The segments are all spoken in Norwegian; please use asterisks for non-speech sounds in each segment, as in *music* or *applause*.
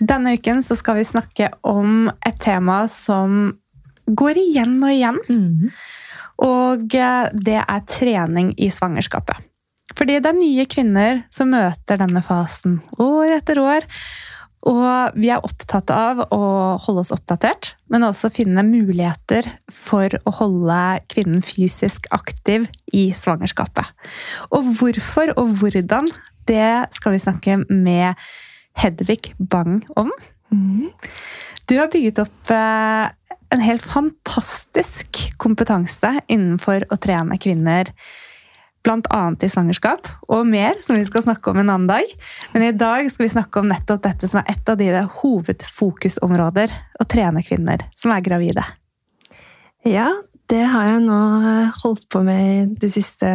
Denne uken så skal vi snakke om et tema som går igjen og igjen. Og eh, det er trening i svangerskapet. Fordi det er nye kvinner som møter denne fasen år etter år. Og vi er opptatt av å holde oss oppdatert, men også finne muligheter for å holde kvinnen fysisk aktiv i svangerskapet. Og hvorfor og hvordan, det skal vi snakke med Hedvig Bang om. Du har bygget opp eh, en helt fantastisk kompetanse innenfor å trene kvinner. Blant annet i svangerskap, og mer, som vi skal snakke om en annen dag. Men i dag skal vi snakke om nettopp dette som er et av dine hovedfokusområder. Å trene kvinner som er gravide. Ja, det har jeg nå eh, holdt på med de siste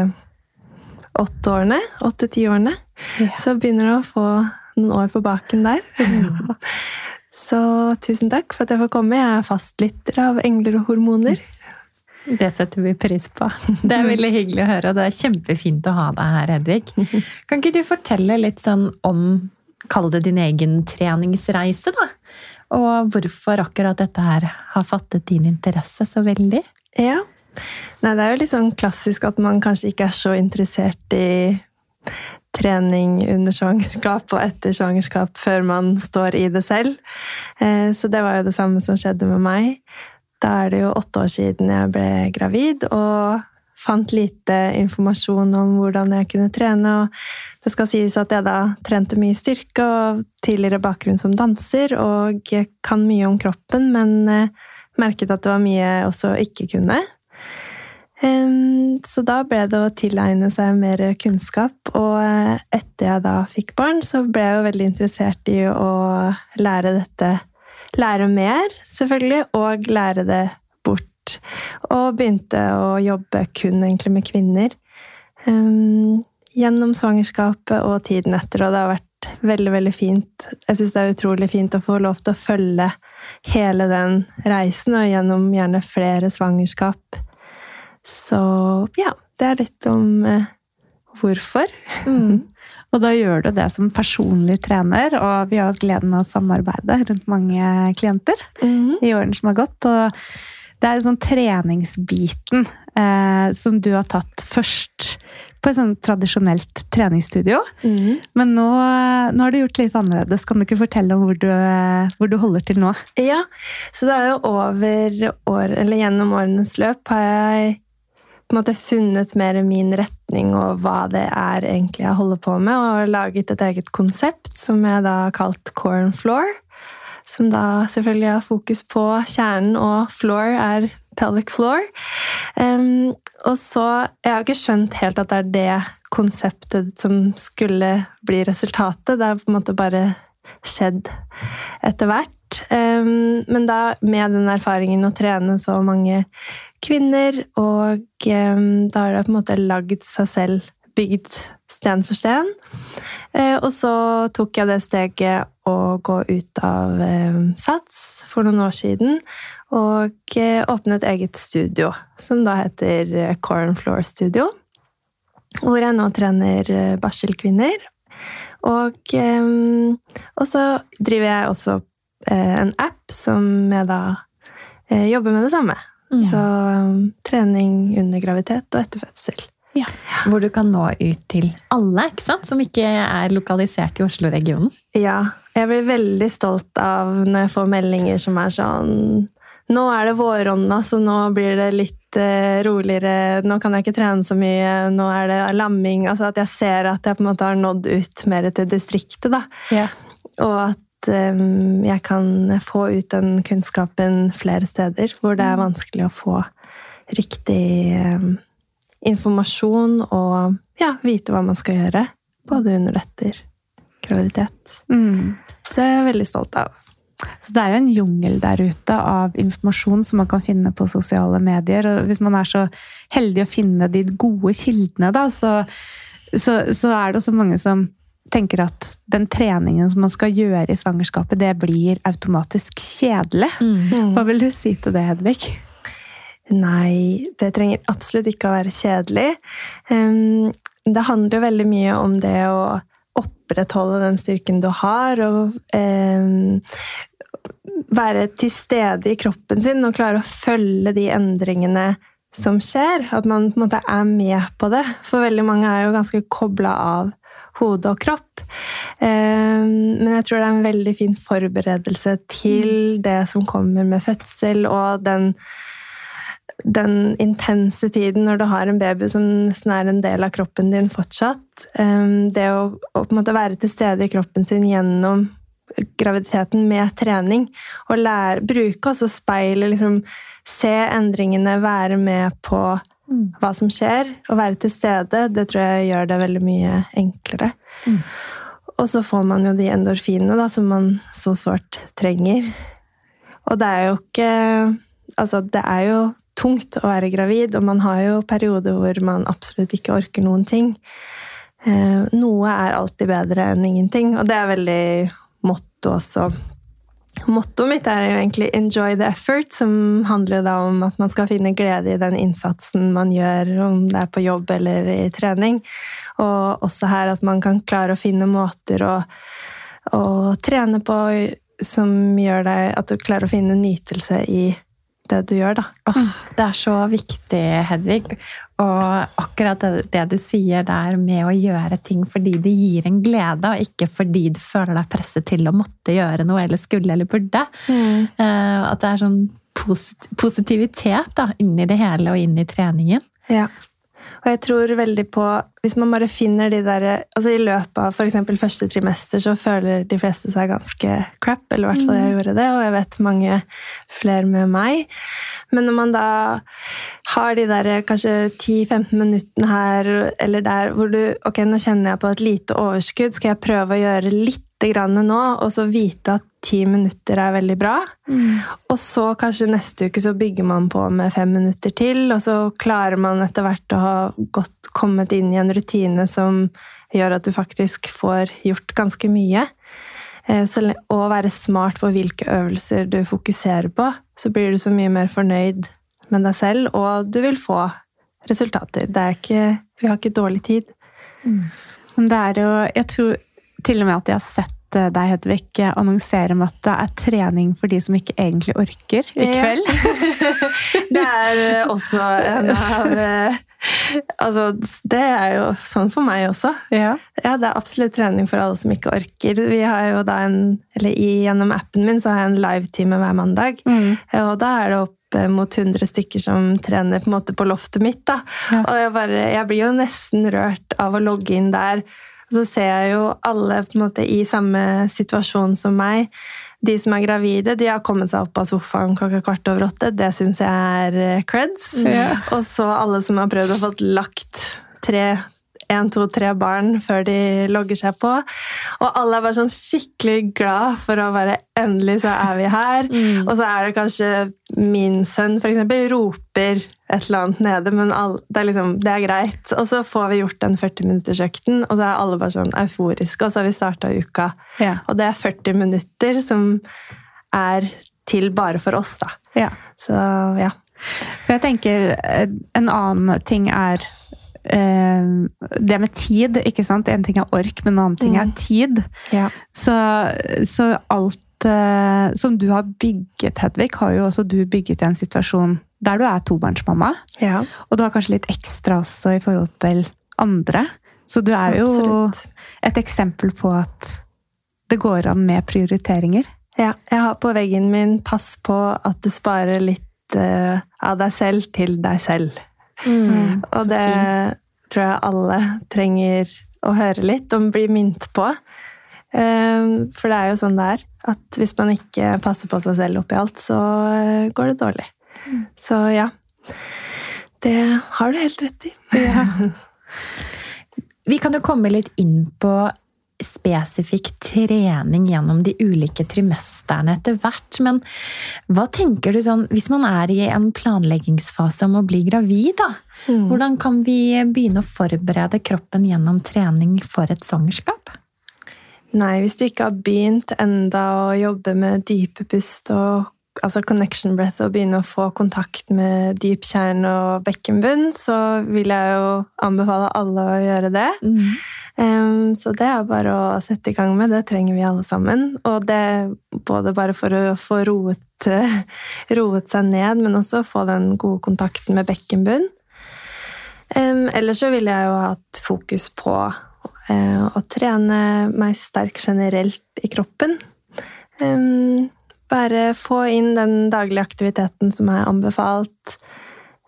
åtte årene. Åtte-ti årene. Ja. Så begynner det å få noen år på baken der. *laughs* Så tusen takk for at jeg får komme. Jeg er fastlytter av Engler og hormoner. Det setter vi pris på. Det er veldig hyggelig å høre, og det er kjempefint å ha deg her, Hedvig. Kan ikke du fortelle litt sånn om, kall det din egen treningsreise, da? Og hvorfor akkurat dette her har fattet din interesse så veldig? Ja. Nei, det er jo litt sånn klassisk at man kanskje ikke er så interessert i trening under svangerskap og etter svangerskap før man står i det selv. Eh, Så det var jo det samme som skjedde med meg. Da er det jo åtte år siden jeg ble gravid og fant lite informasjon om hvordan jeg kunne trene. Og det skal sies at jeg da trente mye styrke og tidligere bakgrunn som danser, og kan mye om kroppen, men eh, merket at det var mye jeg også ikke kunne. Så da ble det å tilegne seg mer kunnskap, og eh, etter jeg da fikk barn, så ble jeg jo veldig interessert i å lære dette Lære mer, selvfølgelig, og lære det bort. Og begynte å jobbe kun egentlig med kvinner. Gjennom svangerskapet og tiden etter, og det har vært veldig, veldig fint. Jeg syns det er utrolig fint å få lov til å følge hele den reisen, og gjennom gjerne flere svangerskap. Så ja, det er litt om eh, hvorfor. *laughs* Og da gjør du det som personlig trener, og vi har hatt gleden av å samarbeide rundt mange klienter i årene som har gått. Og det er sånn treningsbiten eh, som du har tatt først på et sånn tradisjonelt treningsstudio. Mm. Men nå, nå har du gjort litt annerledes. Kan du ikke fortelle om hvor du, eh, hvor du holder til nå? Ja, så det er jo over år, eller gjennom årenes løp har jeg på en måte funnet mer min retning og hva det er egentlig jeg holder på med, og laget et eget konsept som jeg da har kalt Corn Floor. Som da selvfølgelig har fokus på kjernen, og floor er pelvic floor. Um, og så Jeg har ikke skjønt helt at det er det konseptet som skulle bli resultatet. Det er på en måte bare skjedd etter hvert. Men da med den erfaringen å trene så mange kvinner, og da har det på en måte lagd seg selv, bygd sten for sten. Eh, og så tok jeg det steget å gå ut av eh, SATS for noen år siden, og åpne åpnet eget studio, som da heter eh, Corn Floor Studio. Hvor jeg nå trener eh, barselkvinner. Og, eh, og så driver jeg også eh, en app som jeg da eh, jobber med det samme. Så um, trening under graviditet og etter fødsel. Hvor du kan nå ut til alle, ikke sant? Som ikke er lokalisert i Oslo-regionen. Ja, jeg blir veldig stolt av når jeg får meldinger som er sånn Nå er det våronna, så nå blir det litt eh, roligere. Nå kan jeg ikke trene så mye. Nå er det lamming. Altså at jeg ser at jeg på en måte har nådd ut mer til distriktet, da. Ja. Og at eh, jeg kan få ut den kunnskapen flere steder hvor det er vanskelig å få riktig eh, informasjon og ja, vite hva man skal gjøre. Både under og etter. graviditet. Mm. Så jeg er veldig stolt av. Så det er jo en jungel der ute av informasjon som man kan finne på sosiale medier. Og hvis man er så heldig å finne de gode kildene, da, så, så, så er det også mange som tenker at den treningen som man skal gjøre i svangerskapet, det blir automatisk kjedelig. Mm. Hva vil du si til det, Hedvig? Nei, det trenger absolutt ikke å være kjedelig. Det handler veldig mye om det å opprettholde den styrken du har, og eh, være til stede i kroppen sin og klare å følge de endringene som skjer. At man på en måte er med på det. For veldig mange er jo ganske kobla av hode og kropp. Um, men jeg tror det er en veldig fin forberedelse til det som kommer med fødsel, og den den intense tiden når du har en baby som nesten er en del av kroppen din fortsatt. Um, det å, å på en måte være til stede i kroppen sin gjennom graviditeten med trening. Og lære, bruke også speilet, liksom se endringene, være med på hva som skjer, og være til stede, det tror jeg gjør det veldig mye enklere. Mm. Og så får man jo de endorfinene da, som man så sårt trenger. Og det er jo ikke Altså, det er jo tungt å være gravid, og man har jo perioder hvor man absolutt ikke orker noen ting. Eh, noe er alltid bedre enn ingenting, og det er veldig motto også. Mottoet mitt er jo egentlig 'enjoy the effort', som handler da om at man skal finne glede i den innsatsen man gjør, om det er på jobb eller i trening. Og også her at man kan klare å finne måter å, å trene på som gjør deg at du klarer å finne nytelse i det du gjør, da. Åh, det er så viktig, Hedvig. Og akkurat det, det, du sier der med å gjøre ting fordi det gir en glede, og ikke fordi du føler deg presset til å måtte gjøre noe eller skulle eller burde. Mm. Uh, at det er sånn posit positivitet da, inni det hele og inn i treningen. Ja. Og jeg tror veldig på Hvis man bare finner de der altså I løpet av f.eks. første trimester så føler de fleste seg ganske crap. Eller i hvert fall jeg gjorde det, og jeg vet mange flere med meg. Men når man da har de der kanskje 10-15 minuttene her eller der hvor du Ok, nå kjenner jeg på et lite overskudd. Skal jeg prøve å gjøre litt grann nå, og så vite at ti minutter er veldig bra. Mm. Og så kanskje neste uke så bygger man på med fem minutter til, og så klarer man etter hvert å ha godt kommet inn i en rutine som gjør at du faktisk får gjort ganske mye. Eh, så, og være smart på hvilke øvelser du fokuserer på, så blir du så mye mer fornøyd med deg selv, og du vil få resultater. Det er ikke, vi har ikke dårlig tid. Men det er jo Jeg tror til og med at jeg har sett eh, deg, Hedvig, annonsere om at det er trening for de som ikke egentlig orker i Ja. kveld. *laughs* Det er eh, også en av eh, Altså, det er jo sånn for meg også. Ja. Ja, det er absolutt trening for alle som ikke orker. Vi har jo da en, eller Gjennom appen min så har jeg en live-time hver mandag. Mm. Og da er det opp eh, mot 100 stykker som trener på på loftet mitt. Ja. Og jeg, bare, jeg blir jo nesten rørt av å logge inn der. Og så ser jeg jo alle på en måte i samme situasjon som meg. De som er gravide, de har kommet seg opp av sofaen klokka kvart over åtte. Det syns jeg er eh, creds. Ja. Og så alle som har prøvd å få lagt tre én, to, tre barn før de logger seg på. Og alle er bare sånn skikkelig glad for å bare Endelig så er vi her. Og så er det kanskje min sønn for eksempel, roper et eller annet nede, men all, det, er liksom, det er greit. Og så får vi gjort den 40-minuttersøkten, og da er alle bare sånn euforiske. Og så har vi starta uka. Ja. Og det er 40 minutter som er til bare for oss, da. ja. Så ja. Jeg tenker eh, en annen ting er det med tid, ikke sant? En ting er ork, men en annen ting er Mm. tid. ja. Så, så alt eh, som du har bygget, Hedvig, har jo også du bygget i en situasjon der du er tobarnsmamma. ja. Og du har kanskje litt ekstra også i forhold til andre. Så du er jo Absolutt. et eksempel på at det går an med prioriteringer. Ja, jeg har på veggen min 'pass på at du sparer litt eh, av deg selv til deg selv'. Mm. Og det fin. tror jeg alle trenger å høre litt og bli minnet på. Eh, For det er jo sånn det er. At hvis man ikke passer på seg selv oppi alt, så eh, går det dårlig. Så ja. Det har du helt rett i. *laughs* Vi kan jo komme litt inn på spesifikk trening gjennom de ulike trimesterne etter hvert. Men hva tenker du sånn, hvis man er i en planleggingsfase om å bli gravid, da? Mm. Hvordan kan vi begynne å forberede kroppen gjennom trening for et svangerskap? Nei, hvis du ikke har begynt enda å jobbe med dype pust og altså connection breath og begynne å få kontakt med dyp kjerne og bekkenbunn, så vil jeg jo anbefale alle å gjøre det. Mm. Så det er bare å sette i gang med. Det trenger vi alle sammen. Og det både bare for å få roet, *laughs* roet seg ned, men også få den gode kontakten med bekkenbunn. Ellers så ville jeg jo hatt fokus på uh, å trene meg sterk generelt i kroppen. Bare få inn den daglige aktiviteten som er anbefalt.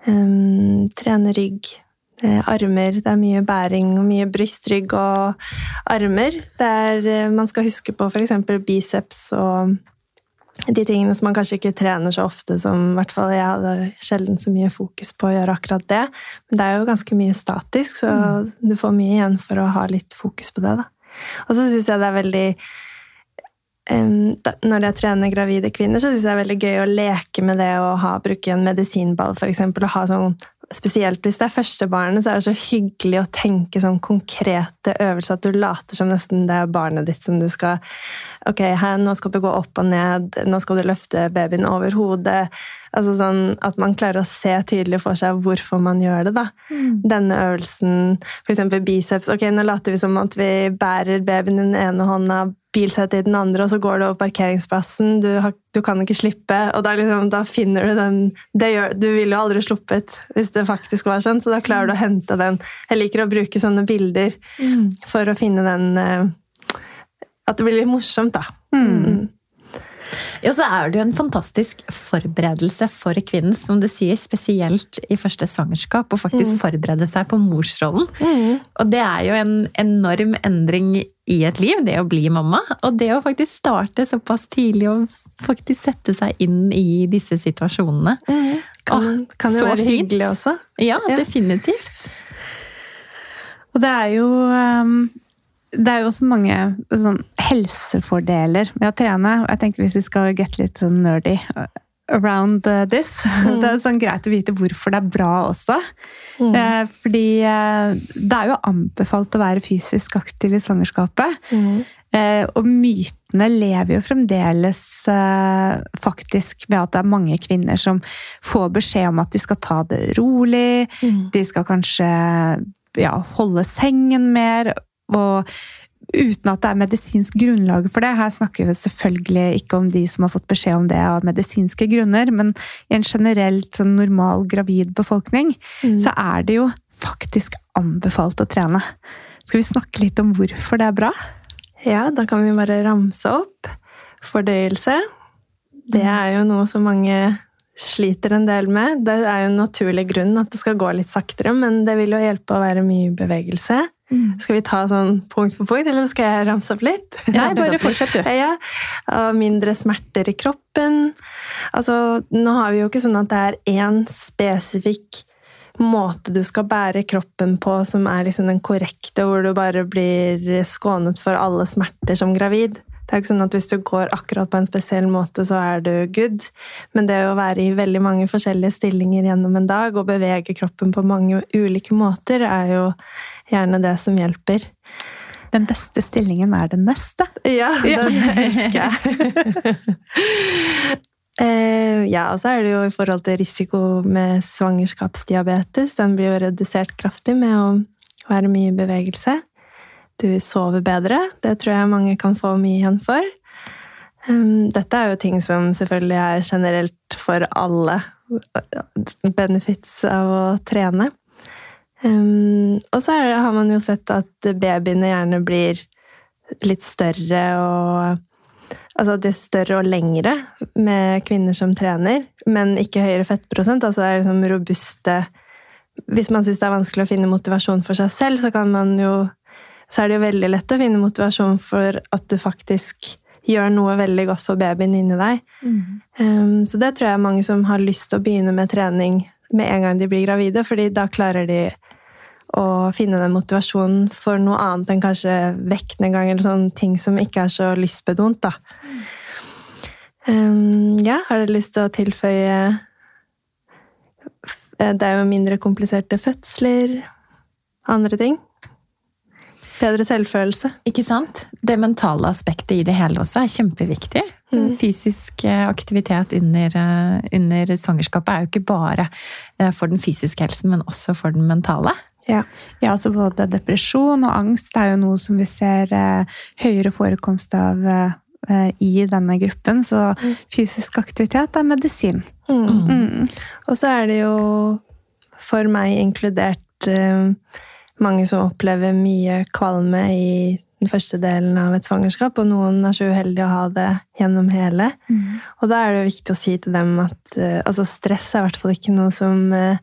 Trene rygg, Eh, armer. Det er mye bæring og mye brystrygg og armer. Der eh, man skal huske på f.eks. biceps og de tingene som man kanskje ikke trener så ofte som i hvert fall jeg hadde sjelden så mye fokus på å gjøre akkurat det. Men det er jo ganske mye statisk, så mm. du får mye igjen for å ha litt fokus på det. da. Og så syns jeg det er veldig Når jeg trener gravide kvinner, så syns jeg det er veldig gøy å leke med det å ha, bruke en medisinball, f.eks. Og ha sånn spesielt hvis det er første barnet, så er det så hyggelig å tenke sånn konkrete øvelser. At du later som nesten det er barnet ditt som du skal Ok, her, nå skal du gå opp og ned, nå skal du løfte babyen over hodet. Altså sånn At man klarer å se tydelig for seg hvorfor man gjør det. da. Mm. Denne øvelsen, f.eks. biceps. Ok, nå later vi som at vi bærer babyen i den ene hånda, bilsetet i den andre, og så går du over parkeringsplassen. Du, har, du kan ikke slippe. Og da, liksom, da finner du den gjør, Du ville jo aldri sluppet hvis det faktisk var sånn, så da klarer du å hente den. Jeg liker å bruke sånne bilder mm. for å finne den uh, At det blir litt morsomt, da. Mm. Ja, så er det jo en fantastisk forberedelse for kvinnen, som du sier, spesielt i første svangerskap, å faktisk mm. forberede seg på morsrollen. Mm. Og det er jo en enorm endring i et liv, det å bli mamma. Og det å faktisk starte såpass tidlig og faktisk sette seg inn i disse situasjonene. Mm. Kan, Åh, kan det være fint. hyggelig også? Ja, ja, definitivt. Og det er jo um det er jo også mange sånn, helsefordeler med å trene. Jeg tenker Hvis vi skal get litt sånn nerdy around this *laughs* mm. Det er sånn greit å vite hvorfor det er bra også. Mm. Eh, fordi eh, det er jo anbefalt å være fysisk aktiv i svangerskapet. Mm. Eh, og mytene lever jo fremdeles eh, faktisk ved at det er mange kvinner som får beskjed om at de skal ta det rolig. Mm. De skal kanskje ja, holde sengen mer og uten at det er medisinsk grunnlag for det. Her snakker vi selvfølgelig ikke om de som har fått beskjed om det av medisinske grunner, men i en generelt sånn normal gravid befolkning, mm. så er det jo faktisk anbefalt å trene. Skal vi snakke litt om hvorfor det er bra? Ja, da kan vi bare ramse opp. Fordøyelse. Det mm. er jo noe som mange sliter en del med. Det er jo en naturlig grunn at det skal gå litt saktere, men det vil jo hjelpe å være mye bevegelse. Mm. Skal vi ta sånn punkt for punkt, eller skal jeg ramse opp litt? Nei, *laughs* bare fortsett, du. Ja. Og mindre smerter i kroppen. Altså, nå har vi jo ikke sånn at det er én spesifikk måte du skal bære kroppen på som er liksom den korrekte, hvor du bare blir skånet for alle smerter som gravid. Det er ikke sånn at Hvis du går akkurat på en spesiell måte, så er du good. Men det å være i veldig mange forskjellige stillinger gjennom en dag og bevege kroppen på mange ulike måter, er jo gjerne det som hjelper. Den beste stillingen er den neste. Ja, den elsker jeg. *laughs* Eh, ja, og så er det jo i forhold til risiko med svangerskapsdiabetes. Den blir jo redusert kraftig med å være mye i bevegelse. Du sover bedre. Det tror jeg mange kan få mye igjen for. Ehm, dette er jo ting som selvfølgelig er generelt for alle benefits av å trene. Um, og så det, har man jo sett at babyene gjerne blir litt større og Altså at de er større og lengre med kvinner som trener, men ikke høyere fettprosent. Altså det er liksom robuste Hvis man syns det er vanskelig å finne motivasjon for seg selv, så kan man jo Så er det jo veldig lett å finne motivasjon for at du faktisk gjør noe veldig godt for babyen inni deg. Mm. Um, så det tror jeg er mange som har lyst til å begynne med trening med en gang de blir gravide, fordi da klarer de å finne den motivasjonen for noe annet enn kanskje vekt en gang, eller sånne ting som ikke er så lystbetont. da. Um, ja, har du lyst til å tilføye Det er jo mindre kompliserte fødsler, andre ting. Bedre selvfølelse. Ikke sant? Det mentale aspektet i det hele også er kjempeviktig. Mm. Fysisk eh, aktivitet under, eh, under, svangerskapet er jo ikke bare eh, for den fysiske helsen, men også for den mentale. Ja. ja, altså både depresjon og angst er jo noe som vi ser eh, høyere forekomst av eh, i denne gruppen. Så mm. fysisk aktivitet er medisin. Mm. Mm. Og så er det jo for meg inkludert eh, mange som opplever mye kvalme i den første delen av et svangerskap, og noen er så uheldige å ha det gjennom hele. Mm. Og da er det jo viktig å si til dem at uh, altså stress er i hvert fall ikke noe som uh,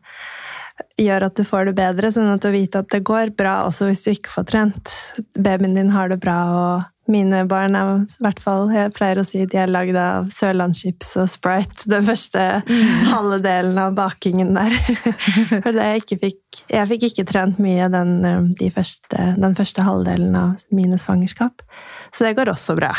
gjør at du får det bedre, sånn at du vet at det går bra også hvis du ikke får trent. Babyen din har det bra, og mine barn er i hvert fall Jeg pleier å si de er lagd av sørlandschips og Sprite den første mm. halve delen av bakingen der. *laughs* For det jeg fikk Jeg fikk ikke trent mye den, de første, den første halvdelen av mine svangerskap. Så det går også bra.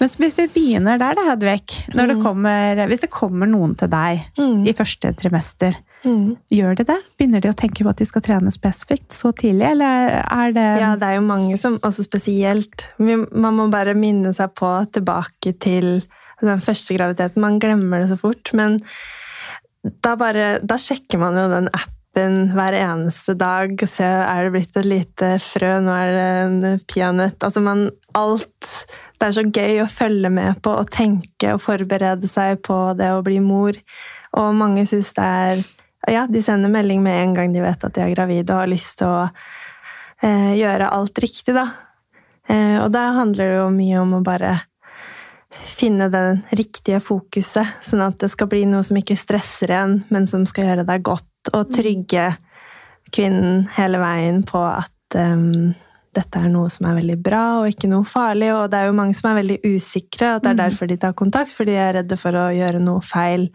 Men hvis vi begynner der, da, Hedvig. Det mm. kommer, hvis det kommer noen til deg mm. i første trimester, mm. gjør de det? Begynner de å tenke på at de skal trene spesifikt så tidlig, eller er det Ja, det er jo mange som også spesielt Man må bare minne seg på tilbake til den første graviditeten. Man glemmer det så fort. Men da, bare, da sjekker man jo den appen hver eneste dag. Se, er det blitt et lite frø? Nå er det en peanøtt. Altså, man Alt det er så gøy å følge med på og tenke og forberede seg på det å bli mor. Og mange syns det er Ja, de sender melding med en gang de vet at de er gravide og har lyst til å eh, gjøre alt riktig, da. Eh, og da handler det jo mye om å bare finne det riktige fokuset, sånn at det skal bli noe som ikke stresser igjen, men som skal gjøre deg godt, og trygge kvinnen hele veien på at um, dette er noe som er veldig bra og ikke noe farlig. Og det er jo mange som er veldig usikre, og det er mm. derfor de tar kontakt, fordi de er redde for å gjøre noe feil.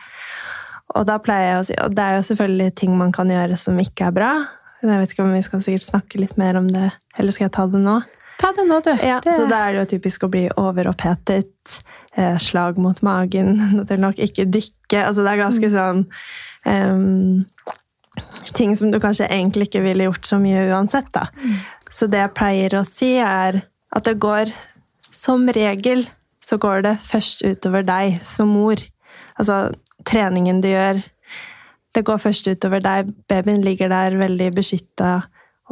Og da pleier jeg å si Og det er jo selvfølgelig ting man kan gjøre som ikke er bra. Jeg vet ikke om vi skal sikkert snakke litt mer om det, eller skal jeg ta det nå? Ta det nå, du. Ja, det... Så da er det jo typisk å bli overopphetet. Eh, slag mot magen, *laughs* naturlig nok. Ikke dykke. Altså det er ganske mm. sånn um, Ting som du kanskje egentlig ikke ville gjort så mye uansett, da. Mm. Så det jeg pleier å si, er at det går Som regel så går det først utover deg som mor. Altså treningen du gjør. Det går først utover deg. Babyen ligger der veldig beskytta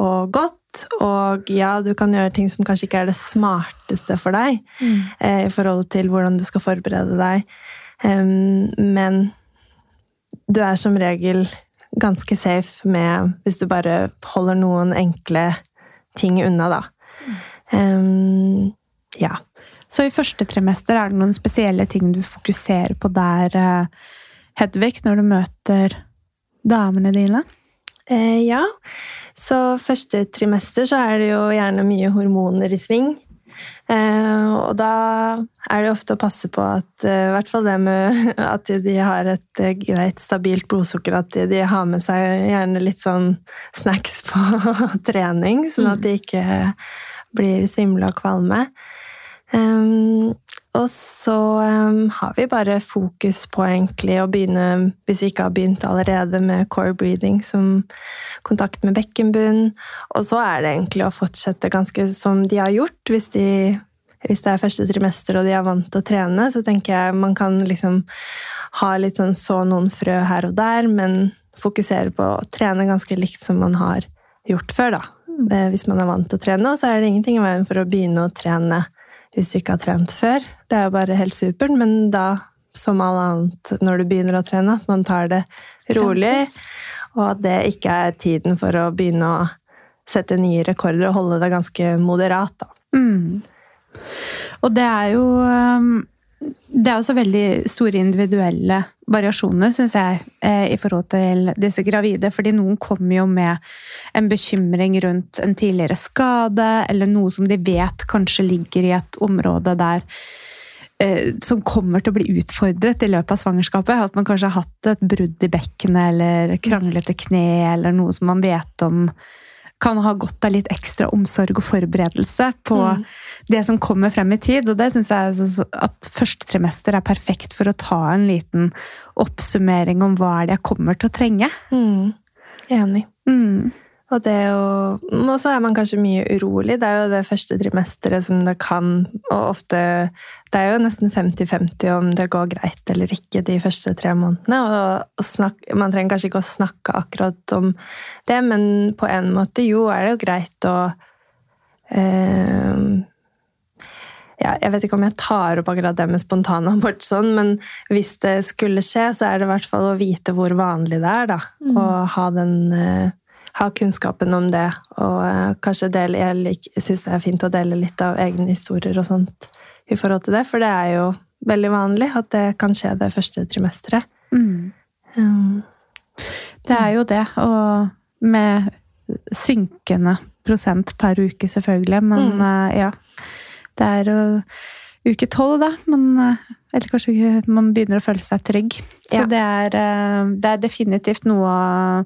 og godt. Og ja, du kan gjøre ting som kanskje ikke er det smarteste for deg mm. eh, i forhold til hvordan du skal forberede deg. Um, men du er som regel ganske safe med hvis du bare holder noen enkle ting unna, da. Um, ja. Så i første trimester, er det noen spesielle ting du fokuserer på der, eh, Hedvig, når du møter damene dine? Eh, ja. Så første trimester så er det jo gjerne mye hormoner i sving. Eh, og da er det ofte å passe på at eh, i hvert fall det med *laughs* at de har et eh, greit, stabilt blodsukker, at de, de, har med seg gjerne litt sånn snacks på *laughs* trening, sånn at de ikke blir svimle og kvalme. Um, og så um, har vi bare fokus på egentlig å begynne, hvis vi ikke har begynt allerede, med core breathing som kontakt med bekkenbunn. Og så er det egentlig å fortsette ganske som de har gjort. Hvis, de, hvis det er første trimester og de er vant til å trene, så tenker jeg man kan liksom ha litt sånn så noen frø her og der, men fokusere på å trene ganske likt som man har gjort før, da. Mm. Eh, hvis man er vant til å trene, og så er det ingenting i veien for å begynne å trene hvis du ikke har trent før. Det er jo bare helt supert, men da, som alt annet når du begynner å trene, at man tar det rolig, og at det ikke er tiden for å begynne å sette nye rekorder og holde det ganske moderat, da. Mm. Og det er jo um, det er også veldig store individuelle variasjoner, syns jeg, eh, i forhold til disse gravide. Fordi noen kommer jo med en bekymring rundt en tidligere skade, eller noe som de vet kanskje ligger i et område der eh, som kommer til å bli utfordret i løpet av svangerskapet. At man kanskje har hatt et brudd i bekkenet eller kranglete kne, eller noe som man vet om kan ha godt av litt ekstra omsorg og forberedelse på Mm. det som kommer frem i tid. Og det syns jeg at første trimester er perfekt for å ta en liten oppsummering om hva er det jeg kommer til å trenge. Mm. Enig. Mm. Og det er jo Og så er man kanskje mye urolig. Det er jo det første trimesteret som det kan Og ofte Det er jo nesten 50-50 om det går greit eller ikke de første tre månedene. Og, og snakk, man trenger kanskje ikke å snakke akkurat om det, men på en måte jo er det jo greit å eh, ja, jeg vet ikke om jeg tar opp akkurat det med spontanabort, sånn, men hvis det skulle skje, så er det i hvert fall å vite hvor vanlig det er. da, Mm. Og ha, den, eh, ha kunnskapen om det. Og eh, kanskje dele Jeg syns det er fint å dele litt av egne historier og sånt i forhold til det, for det er jo veldig vanlig at det kan skje det første trimesteret. Mm. Um, Det er jo det, og med synkende prosent per uke, selvfølgelig. Men Mm. uh, ja. Det er jo uke tolv, da. Men, eh, eller kanskje man begynner å føle seg trygg. Så Ja. det, er, det er definitivt noe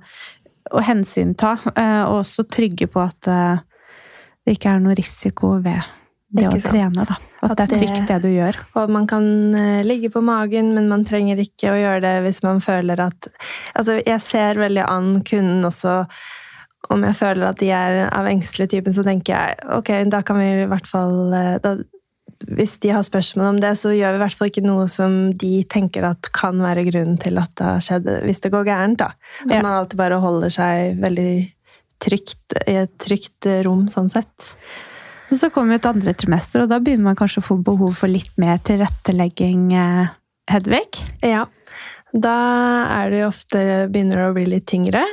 å, hensynta. eh, Og også trygge på at eh, det ikke er noe risiko ved det å trene. Da. At, At det er trygt, det du gjør. Og man kan eh, ligge på magen, men man trenger ikke å gjøre det hvis man føler at Altså, jeg ser veldig an kunden også om jeg føler at de er av engstelig typen, så tenker jeg ok, da kan vi i hvert fall da, Hvis de har spørsmål om det, så gjør vi i hvert fall ikke noe som de tenker at kan være grunnen til at det har skjedd, hvis det går gærent. da. At Ja. man alltid bare holder seg veldig trygt i et trygt rom, sånn sett. Og så kommer vi et andre trimester, og da begynner man kanskje å få behov for litt mer tilrettelegging, eh, Hedvig? Ja. Da er det jo ofte begynner det å bli litt tyngre.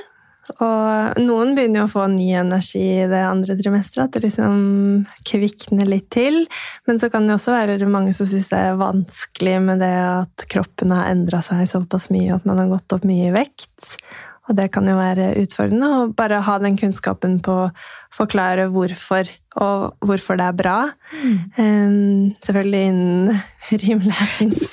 Og noen begynner jo å få ny energi i det andre trimesteret. At det liksom kvikner litt til. Men så kan det også være mange som syns det er vanskelig med det at kroppen har endra seg såpass mye at man har gått opp mye i vekt. Og det kan jo være utfordrende. å bare ha den kunnskapen på å forklare hvorfor, og hvorfor det er bra. Um, selvfølgelig innen *laughs* rimelighetens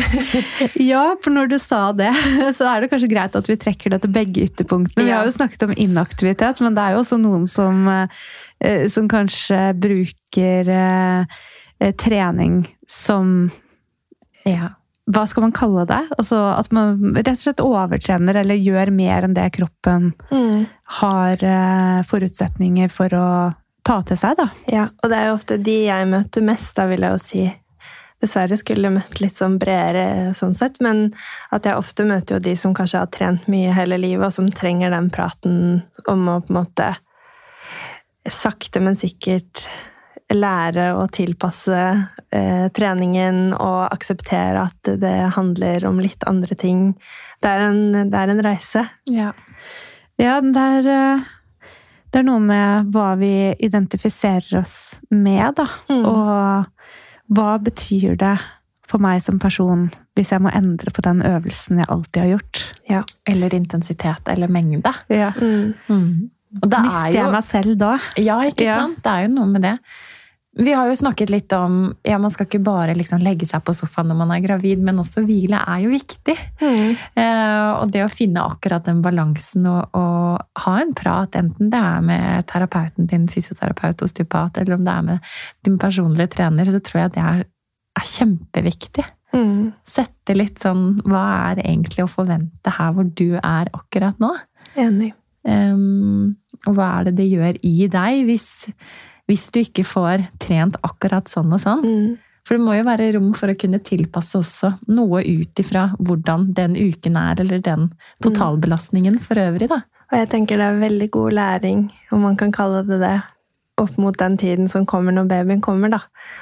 *laughs* Ja, for når du sa det, *laughs* så er det kanskje greit at vi trekker det til begge ytterpunktene. Vi har jo snakket om inaktivitet, men det er jo også noen som, eh, som kanskje bruker eh, eh, trening som Ja. Hva skal man kalle det? Altså at man rett og slett overtrener eller gjør mer enn det kroppen mm. har eh, forutsetninger for å ta til seg, da. Ja, og det er jo ofte de jeg møter mest, da vil jeg jo si. Dessverre skulle jeg møtt litt sånn bredere sånn sett, men at jeg ofte møter jo de som kanskje har trent mye hele livet, og som trenger den praten om å på en måte sakte, men sikkert lære å tilpasse eh, treningen og akseptere at det handler om litt andre ting. Det er en, det er en reise. Ja, ja det, er, eh, det er noe med hva vi identifiserer oss med, da. Mm. Og hva betyr det for meg som person hvis jeg må endre på den øvelsen jeg alltid har gjort? Ja. Eller intensitet eller mengde. Ja. Mm. Og det Mister er jeg meg selv da? Ja, ikke Ja. sant? Det er jo noe med det. Vi har jo snakket litt om ja, man skal ikke bare liksom legge seg på sofaen når man er gravid, men også hvile er jo viktig. Mm. Eh, og det å finne akkurat den balansen og, og ha en prat, enten det er med terapeuten din, fysioterapeut, osteopat, eller om det er med din personlige trener, så tror jeg det er, er kjempeviktig. Mm. Sette litt sånn Hva er egentlig å forvente her hvor du er akkurat nå? Enig. Um, og hva er det det gjør i deg hvis, hvis du ikke får trent akkurat sånn og sånn? Mm. For det må jo være rom for å kunne tilpasse også noe ut ifra hvordan den uken er, eller den totalbelastningen for øvrig, da. Og jeg tenker det er veldig god læring, om man kan kalle det det, opp mot den tiden som kommer når babyen kommer. da.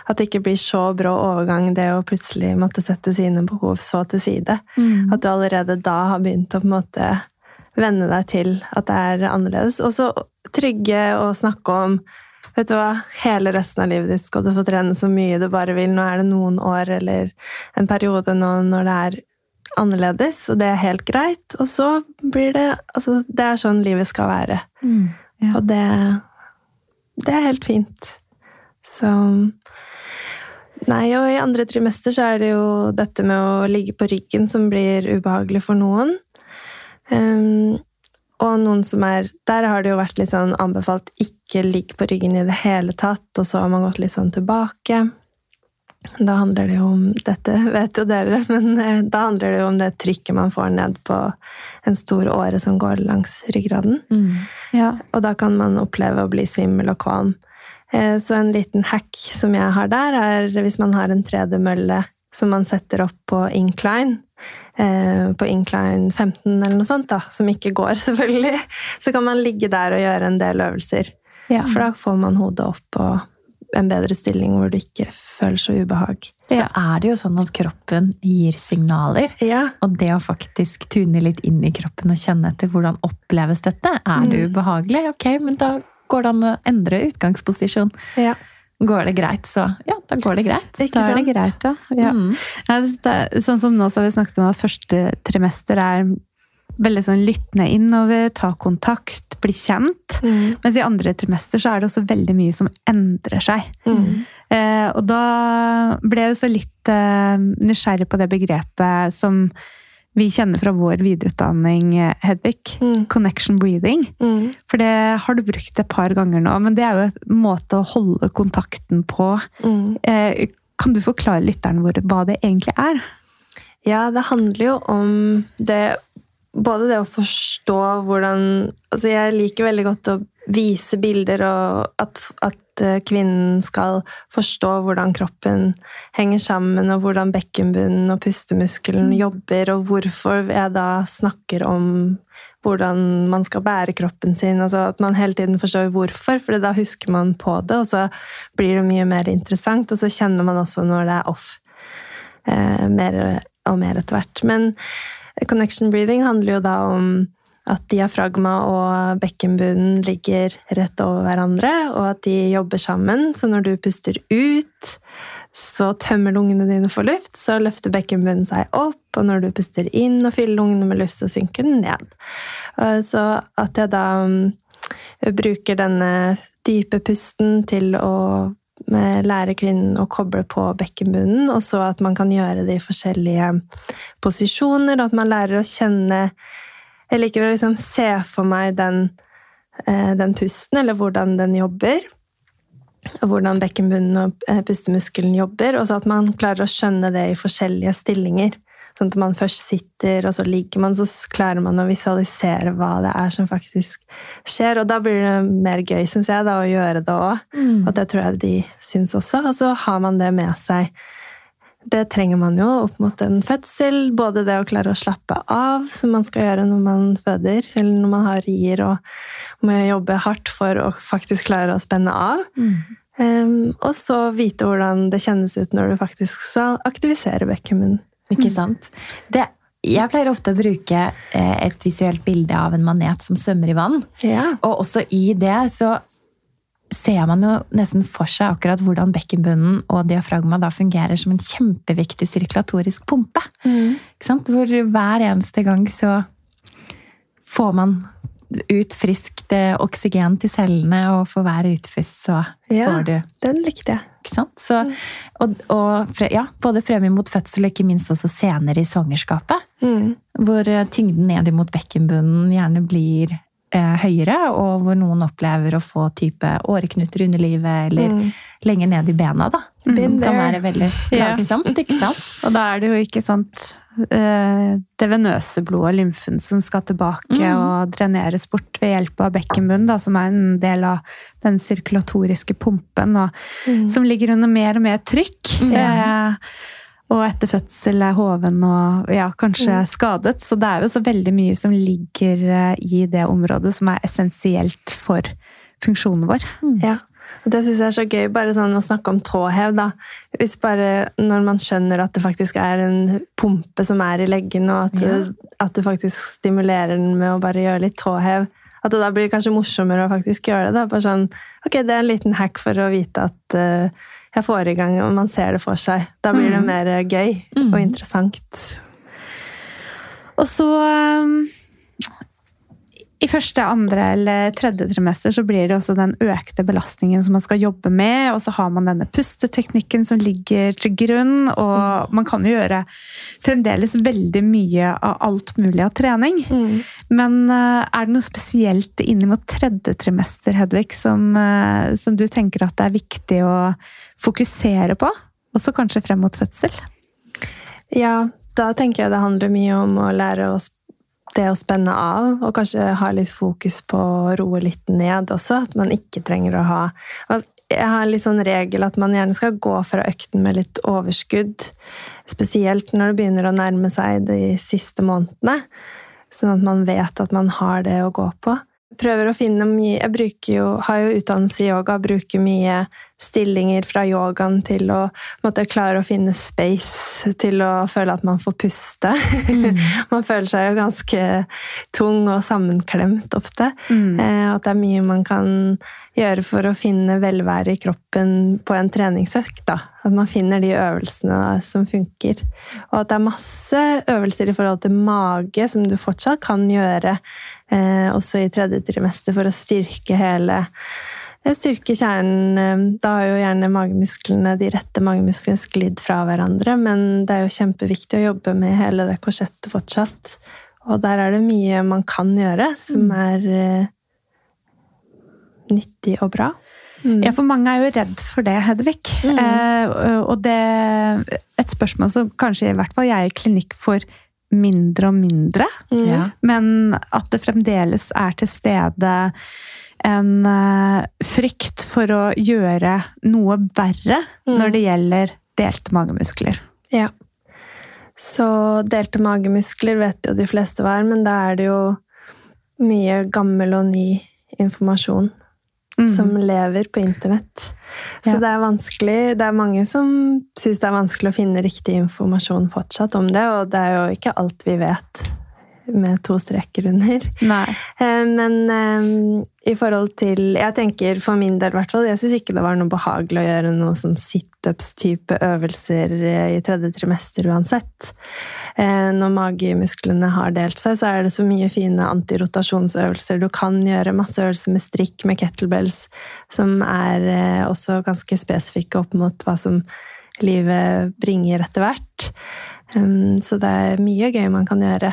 At det ikke blir så brå overgang, det å plutselig måtte sette sine behov så til side. At du allerede da har begynt å på en måte venne deg til at det er annerledes. Og så trygge å snakke om Vet du hva, hele resten av livet ditt skal du få trene så mye du bare vil. Nå er det noen år eller en periode nå når det er annerledes, og det er helt greit. Og så blir det Altså, det er sånn livet skal være. Ja. Og det Det er helt fint. Så Nei, og i andre trimester så er det jo dette med å ligge på ryggen som blir ubehagelig for noen. Um, og noen som er Der har det jo vært litt sånn anbefalt ikke ligg på ryggen i det hele tatt, og så har man gått litt sånn tilbake. Da handler det jo om Dette *laughs* vet jo dere, men eh, da handler det jo om det trykket man får ned på en stor åre som går langs ryggraden. Mm. Ja. Og da kan man oppleve å bli svimmel og kvalm. Eh, Så en liten hack som jeg har der, er hvis man har en tredemølle som man setter opp på incline, på incline 15 eller noe sånt, da, som ikke går, *laughs* selvfølgelig, så kan man ligge der og gjøre en del øvelser. Ja. For da får man hodet opp og en bedre stilling hvor du ikke føler så ubehag. Så er det jo sånn at kroppen gir signaler. Ja, Og det å faktisk tune litt inn i kroppen og kjenne etter hvordan oppleves dette. Er det Mm. ubehagelig? Ok, men da går det an å endre utgangsposisjon. ja. Går det greit, så ja, da går det greit. Ikke Da er det greit, ja. ja. Mm. Ja, det er, sånn som nå så har vi snakket om at første trimester er veldig sånn lyttende innover, ta kontakt, bli kjent. Mm. Mens i andre trimester så er det også veldig mye som endrer seg. Mm. Eh, og da ble jeg jo så litt eh, nysgjerrig på det begrepet som vi kjenner fra vår videreutdanning, eh, Hedvig. Mm. Connection breathing. Mm. For det har du brukt et par ganger nå, men det er jo en måte å holde kontakten på. Mm. Eh, kan du forklare lytteren vår hva det egentlig er? Ja, det handler jo om det Både det å forstå hvordan Altså, jeg liker veldig godt å vise bilder, og at, at eh, kvinnen skal forstå hvordan kroppen henger sammen, og hvordan bekkenbunnen og pustemuskelen jobber, og hvorfor jeg da snakker om hvordan man skal bære kroppen sin. Altså at man hele tiden forstår hvorfor, for da husker man på det, og så blir det mye mer interessant, og så kjenner man også når det er off eh, mer og mer etter hvert. Men connection breathing handler jo da om at diafragma og bekkenbunnen ligger rett over hverandre, og at de jobber sammen. Så når du puster ut, så tømmer lungene dine for luft, så løfter bekkenbunnen seg opp, og når du puster inn og fyller lungene med luft, så synker den ned. Eh, Så at jeg da mm, bruker denne dype pusten til å eh, lære kvinnen å koble på bekkenbunnen, og så at man kan gjøre det i forskjellige posisjoner, at man lærer å kjenne Jeg liker å liksom se for meg den, eh, den pusten, eller hvordan den jobber. Og hvordan bekkenbunnen og eh, pustemuskelen jobber, og så at man klarer å skjønne det i forskjellige stillinger. Sånn at man først sitter, og så ligger man, så klarer man å visualisere hva det er som faktisk skjer. Og da blir det mer gøy, syns jeg, da, å gjøre det òg. Mm. Og det tror jeg de syns også. Og så har man det med seg. Det trenger man jo opp mot en fødsel. Både det å klare å slappe av, som man skal gjøre når man føder, eller når man har rier og må jobbe hardt for å faktisk klare å spenne av. Mm. Um, og så vite hvordan det kjennes ut når du faktisk skal aktivisere bekkenmunnen. Ikke sant? Det, jeg pleier ofte å bruke eh, et visuelt bilde av en manet som svømmer i vann. Ja. Og også i det så ser man jo nesten for seg akkurat hvordan bekkenbunnen og diafragma da fungerer som en kjempeviktig sirkulatorisk pumpe. Sant? Hvor hver eneste gang så får man ut friskt eh, oksygen til cellene, og for hver utpust så Ja. får du Den likte jeg. ikke sant? Så, og, og fre- ja, både frem mot fødsel og ikke minst også senere i svangerskapet. Mm. Hvor eh, tyngden ned imot bekkenbunnen gjerne blir høyere, og hvor noen opplever å få type åreknuter under livet, eller Mm. lenger ned i bena, da. Som kan være veldig plagsomt. Yeah. ikke sant? *laughs* Og da er det jo ikke sant eh, det venøse blodet, lymfen, som skal tilbake Mm. og dreneres bort ved hjelp av bekkenbunnen, som er en del av den sirkulatoriske pumpen, og Mm. som ligger under mer og mer trykk. Mm. Eh, og etter fødsel er hoven og ja, kanskje Mm. skadet. Så det er jo så veldig mye som ligger eh, i det området som er essensielt for funksjonen vår. Ja. Og det syns jeg er så gøy, bare sånn å snakke om tåhev, da. Hvis bare når man skjønner at det faktisk er en pumpe som er i leggen, og at, Ja. at du faktisk stimulerer den med å bare gjøre litt tåhev, at det da blir kanskje morsommere å faktisk gjøre det. Da. Bare sånn, ok, det er en liten hack for å vite at eh, jeg får i gang, og man ser det for seg. Da blir det Mm. mer gøy Mm. og interessant. Og så um, i første, andre eller tredje trimester så blir det også den økte belastningen som man skal jobbe med, og så har man denne pusteteknikken som ligger til grunn, og man kan jo gjøre fremdeles veldig mye av alt mulig av trening. Mm. Men eh, er det noe spesielt inn mot tredje trimester, Hedvig, som, eh, som du tenker at det er viktig å fokusere på? Også kanskje frem mot fødsel? Ja, da tenker jeg det handler mye om å lære oss det å spenne av, og kanskje ha litt fokus på å roe litt ned også. At man ikke trenger å ha Jeg har en litt sånn regel at man gjerne skal gå fra økten med litt overskudd. Spesielt når det begynner å nærme seg de siste månedene. Sånn at man vet at man har det å gå på prøver å finne mye Jeg bruker jo, har jo utdannelse i yoga, bruker mye stillinger fra yogaen til å måtte klare å finne space, til å føle at man får puste. Mm. *laughs* man føler seg jo ganske tung og sammenklemt ofte. Mm. Eh, at det er mye man kan gjøre for å finne velvære i kroppen på en treningsøkt. Da. At man finner de øvelsene som funker. Og at det er masse øvelser i forhold til mage som du fortsatt kan gjøre også i tredje trimester for å styrke hele eh, Styrke kjernen eh, Da har jo gjerne magemusklene, de rette magemusklene sklidd fra hverandre, men det er jo kjempeviktig å jobbe med hele det korsettet fortsatt. Og der er det mye man kan gjøre som mm. er eh, nyttig og bra. Mm. Ja, for mange er jo redd for det, Hedvig. Mm. Eh, og det Et spørsmål som kanskje i hvert fall jeg i klinikk får mindre og mindre. Mm. Men at det fremdeles er til stede en uh, frykt for å gjøre noe verre mm. når det gjelder delte magemuskler. Ja. Så delte magemuskler vet jo de fleste hva er, men da er det jo mye gammel og ny informasjon mm. som lever på internett. Så ja. det er vanskelig. Det er mange som syns det er vanskelig å finne riktig informasjon fortsatt om det, og det er jo ikke alt vi vet med to streker under. Nei. Eh, men um, i forhold til Jeg tenker for min del, hvert fall, jeg syns ikke det var noe behagelig å gjøre noe sånn situps-type øvelser eh, i tredje trimester uansett. Når magemusklene har delt seg, så er det så mye fine antirotasjonsøvelser du kan gjøre. Masse øvelser med strikk, med kettlebells, som er også ganske spesifikke opp mot hva som livet bringer etter hvert. Så det er mye gøy man kan gjøre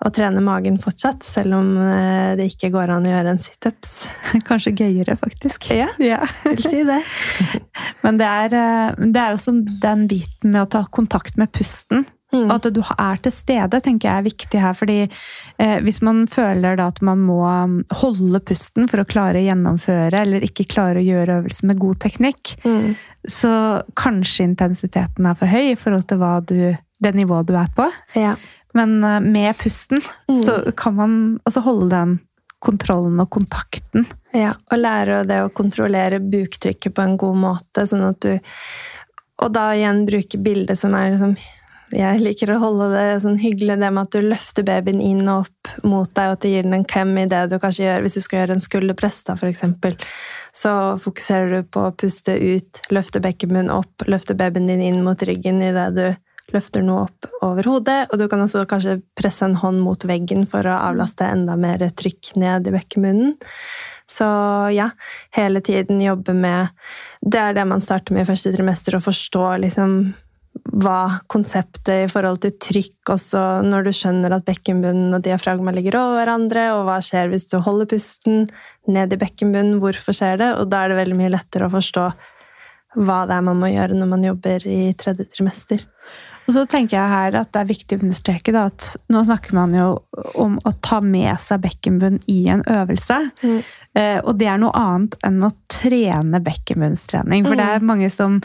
å trene magen fortsatt, selv om eh, det ikke går an å gjøre en situps. *laughs* Kanskje gøyere, faktisk. Ja, ja. vil si det. *laughs* Men det er, eh, det er jo sånn den biten med å ta kontakt med pusten. Mm. At du er til stede, tenker jeg er viktig her. fordi eh, hvis man føler da at man må um, holde pusten for å klare å gjennomføre, eller ikke klare å gjøre øvelser med god teknikk, mm. så kanskje intensiteten er for høy i forhold til du, det nivået du er på. Ja. Men eh, med pusten mm. så kan man altså holde den kontrollen og kontakten. Ja, og lære det å kontrollere buktrykket på en god måte, sånn at du Og da igjen bruke bildet som er liksom jeg liker å holde det sånn hyggelig, det med at du løfter babyen inn og opp mot deg, og at du gir den en klem i det du kanskje gjør hvis du skal gjøre en skulderpress, da, eksempel. Så fokuserer du på å puste ut, løfte bekkenbunnen opp, løfte babyen din inn mot ryggen i det du løfter noe opp over hodet. Og du kan også kanskje presse en hånd mot veggen for å avlaste enda mer trykk ned i bekkemunnen. Så ja, hele tiden jobbe med Det er det man starter med i første trimester, å forstå liksom hva konseptet i forhold til trykk også når du skjønner at bekkenbunnen og diafragma ligger over hverandre, og hva skjer hvis du holder pusten ned i bekkenbunnen, hvorfor skjer det? Og da er det veldig mye lettere å forstå hva det er man må gjøre når man jobber i tredje trimester. Og så tenker jeg her at det er viktig å understreke da, at nå snakker man jo om å ta med seg bekkenbunn i en øvelse. Mm. Eh, og det er noe annet enn å trene bekkenbunnstrening. For mm. det er mange som,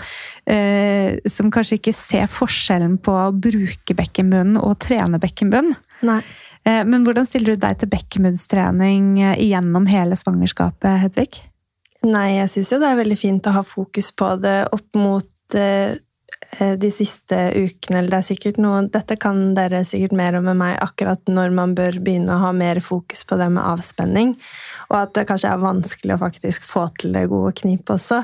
eh, som kanskje ikke ser forskjellen på å bruke bekkenbunnen og trene bekkenbunn. Nei. Eh, men hvordan stiller du deg til bekkenbunnstrening eh, gjennom hele svangerskapet, Hedvig? Nei, jeg syns jo det er veldig fint å ha fokus på det opp mot de siste ukene, eller det er sikkert noe Dette kan dere sikkert mer om med meg, akkurat når man bør begynne å ha mer fokus på det med avspenning. Og at det kanskje er vanskelig å faktisk få til det gode knipet også.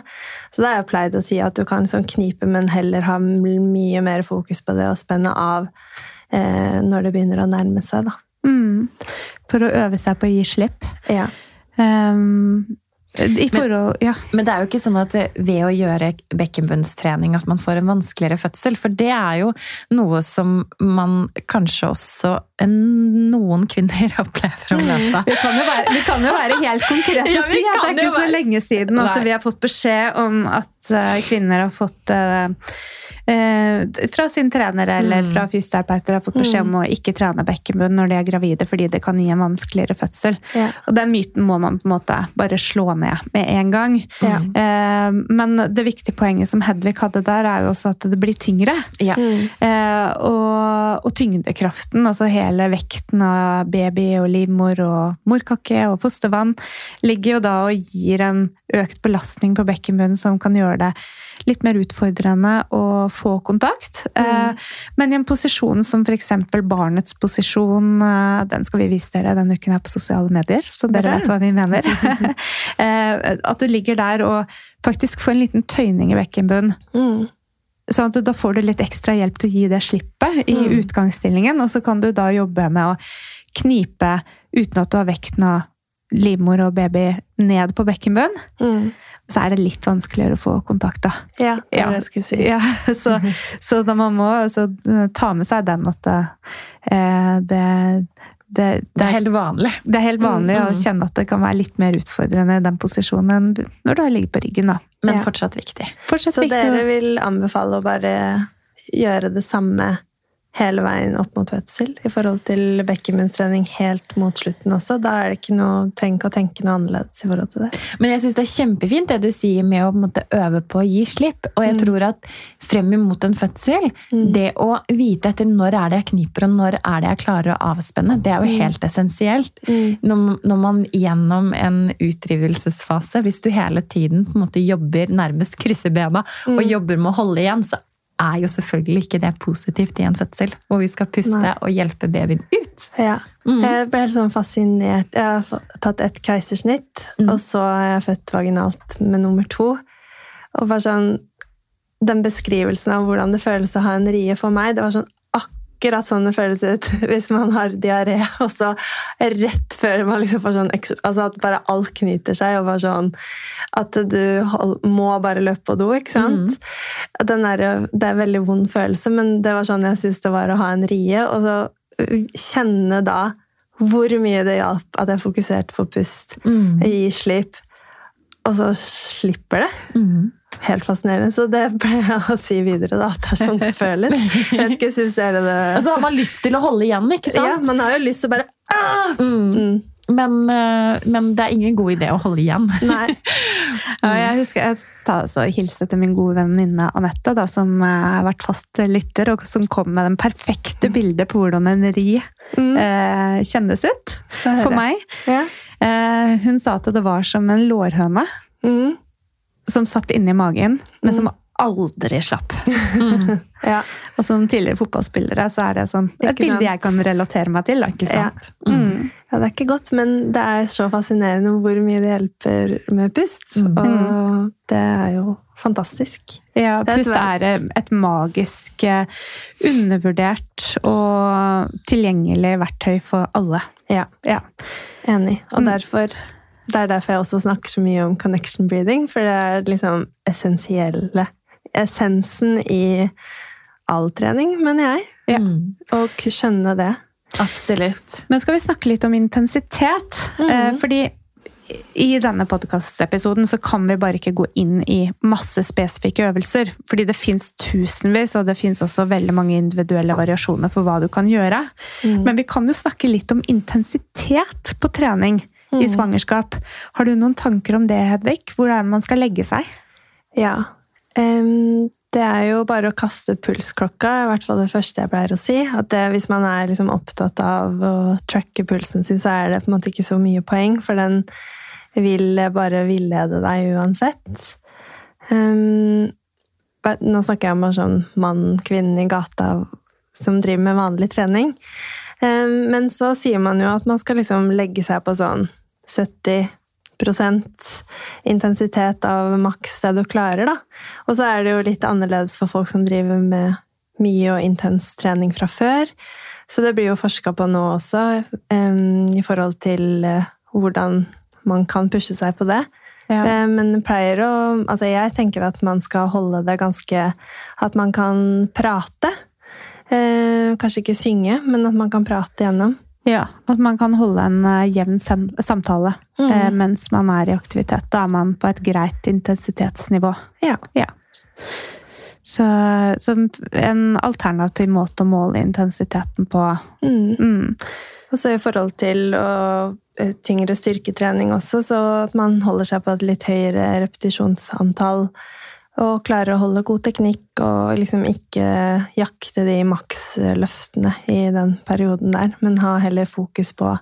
Så da har jeg pleid å si at du kan sånn knipe, men heller ha mye mer fokus på det å spenne av eh, når det begynner å nærme seg, da. Mm. For å øve seg på å gi slipp. Ja. Um, forhold, ja. Men det er jo ikke sånn at ved å gjøre bekkenbunnstrening at man får en vanskeligere fødsel. For det er jo noe som man kanskje også noen kvinner opplever å møte. Vi kan jo være, kan jo være helt konkrete og si at det er ikke så lenge siden at Nei. vi har fått beskjed om at eh, kvinner har fått eh, eh, fra sin trener eller Mm. fra fysioterapeuter har fått beskjed om å ikke trene bekkenbunn når de er gravide fordi det kan gi en vanskeligere fødsel. Ja. Og den myten må man på en måte bare slå ned med en gang. Ja. Eh, men det viktige poenget som Hedvig hadde der, er jo også at det blir tyngre. Ja. Mm. Eh, og, og tyngdekraften, altså hele vekten av baby og livmor og morkake og fostervann, ligger jo da og gir en økt belastning på bekkenbunnen som kan gjøre det litt mer utfordrende å få kontakt. Mm. men i en posisjon som f.eks. barnets posisjon, eh, den skal vi vise dere denne uken her på sosiale medier, så dere vet hva vi mener. *laughs* eh, at du ligger der og faktisk får en liten tøyning i bekkenbunnen. Mm. Sånn da får du litt ekstra hjelp til å gi det slippet i Mm. utgangsstillingen, og så kan du da jobbe med å knipe uten at du har vekten av livmor og baby ned på bekkenbunn. Mm. Så er det litt vanskeligere å få kontakt, da. Ja, det Ja. var det jeg skulle si. Ja, *laughs* så, så da man må altså, ta med seg den at det, eh, det, det, Det er helt vanlig. det er helt vanlig Mm, å mm. kjenne at det kan være litt mer utfordrende i den posisjonen enn når du har ligget på ryggen. da. Men Ja. fortsatt viktig. Fortsatt Så viktig dere vil anbefale å bare gjøre det samme hele veien opp mot fødsel i forhold til bekkenbunnstrening helt mot slutten også? Da er det ikke noe, trenger ikke å tenke noe annerledes i forhold til det. Men jeg syns det er kjempefint det du sier med å måte, øve på å gi slipp. Og jeg Mm. tror at frem imot en fødsel, Mm. det å vite etter når er det jeg kniper og når er det jeg klarer å avspenne, det er jo Mm. helt essensielt. Mm. Når, når man gjennom en utdrivelsesfase, hvis du hele tiden på en måte jobber, nærmest krysser bena og Mm. jobber med å holde igjen, så er jo selvfølgelig ikke det positivt i en fødsel. Hvor vi skal puste Nei. og hjelpe babyen ut. Ja. Mm. Jeg ble helt sånn fascinert. Jeg har tatt et keisersnitt, Mm. og så har jeg født vaginalt med nummer to. Og bare sånn Den beskrivelsen av hvordan det føles å ha en rie for meg, det var sånn akkurat sånn det føles ut *laughs* hvis man har diaré, og så rett før man liksom får sånn Altså at bare alt knyter seg, og bare sånn At du hold, må bare løpe på do, ikke sant? Den der, det er en veldig vond følelse, men det var sånn jeg syntes det var å ha en rie. Og så uh, kjenne da hvor mye det hjalp at jeg fokuserte på pust, Mm. gi slipp, og så slipper det. Mm. Helt fascinerende. Så det ble jeg å si videre, da. At det er sånn det føles. Jeg vet ikke, synes det er det Og så har man lyst til å holde igjen, ikke sant? Ja, man har jo lyst til å bare ah! Mm. mm. Men, eh, men det er ingen god idé å holde igjen. Nei. *laughs* Ja, jeg husker jeg tar hilste til min gode venninne Anette, da, som eh, har vært fast lytter, og som kom med den perfekte bildet på hvordan en ri Mm. eh, kjennes ut for meg. Ja. Eh, hun sa at det var som en lårhøne Mm. Som satt inni magen, men som aldri slapp. *laughs* Mm. ja. Og som tidligere fotballspillere så er det sånn, et bilde jeg kan relatere meg til. Da. Ikke Ja. Mm. Ja, det er ikke godt, men det er så fascinerende hvor mye det hjelper med pust. Mm. Og det er jo fantastisk. Ja, pust er eh, et magisk, eh, undervurdert og tilgjengelig verktøy for alle. Ja, Ja. enig. Og Mm. derfor, det er derfor jeg også snakker så mye om connection breathing, for det er liksom essensielle Essensen i all trening, mener jeg. Ja. Mm. Å skjønne det. Absolutt. Men skal vi snakke litt om intensitet? Mm. Eh, Fordi i denne podkastepisoden så kan vi bare ikke gå inn i masse spesifikke øvelser. Fordi det fins tusenvis, og det fins også veldig mange individuelle variasjoner for hva du kan gjøre. Mm. Men vi kan jo snakke litt om intensitet på trening i Mm. svangerskap. Har du noen tanker om det, Hedvig? Hvor er det man skal legge seg? Ja. Um, det er jo bare å kaste pulsklokka, i hvert fall det første jeg pleier å si. At det, hvis man er liksom opptatt av å tracke pulsen sin, så er det på en måte ikke så mye poeng, for den vil bare villede deg uansett. Um, nå snakker jeg om sånn mann, kvinne i gata som driver med vanlig trening. Men så sier man jo at man skal liksom legge seg på sånn 70% intensitet av maks det du klarer, da. Og så er det jo litt annerledes for folk som driver med mye og intens trening fra før. Så det blir jo forska på nå også, um, i forhold til uh, hvordan man kan pushe seg på det. Ja. Eh, Men pleier å Altså, jeg tenker at man skal holde det ganske At man kan prate. Eh, kanskje ikke synge, men at man kan prate gjennom. Ja. At man kan holde en eh, jevn samtale Mm. eh, mens man er i aktivitet. Da er man på et greit intensitetsnivå. Ja. Så så, en alternativ måte å måle intensiteten på. Mm. Mm. Og så i forhold til å, eh, tyngre styrketrening også, så at man holder seg på et litt høyere repetisjonsantall. Og klarer å holde god teknikk og liksom ikke jakte de maksløftene i den perioden der, men ha heller fokus på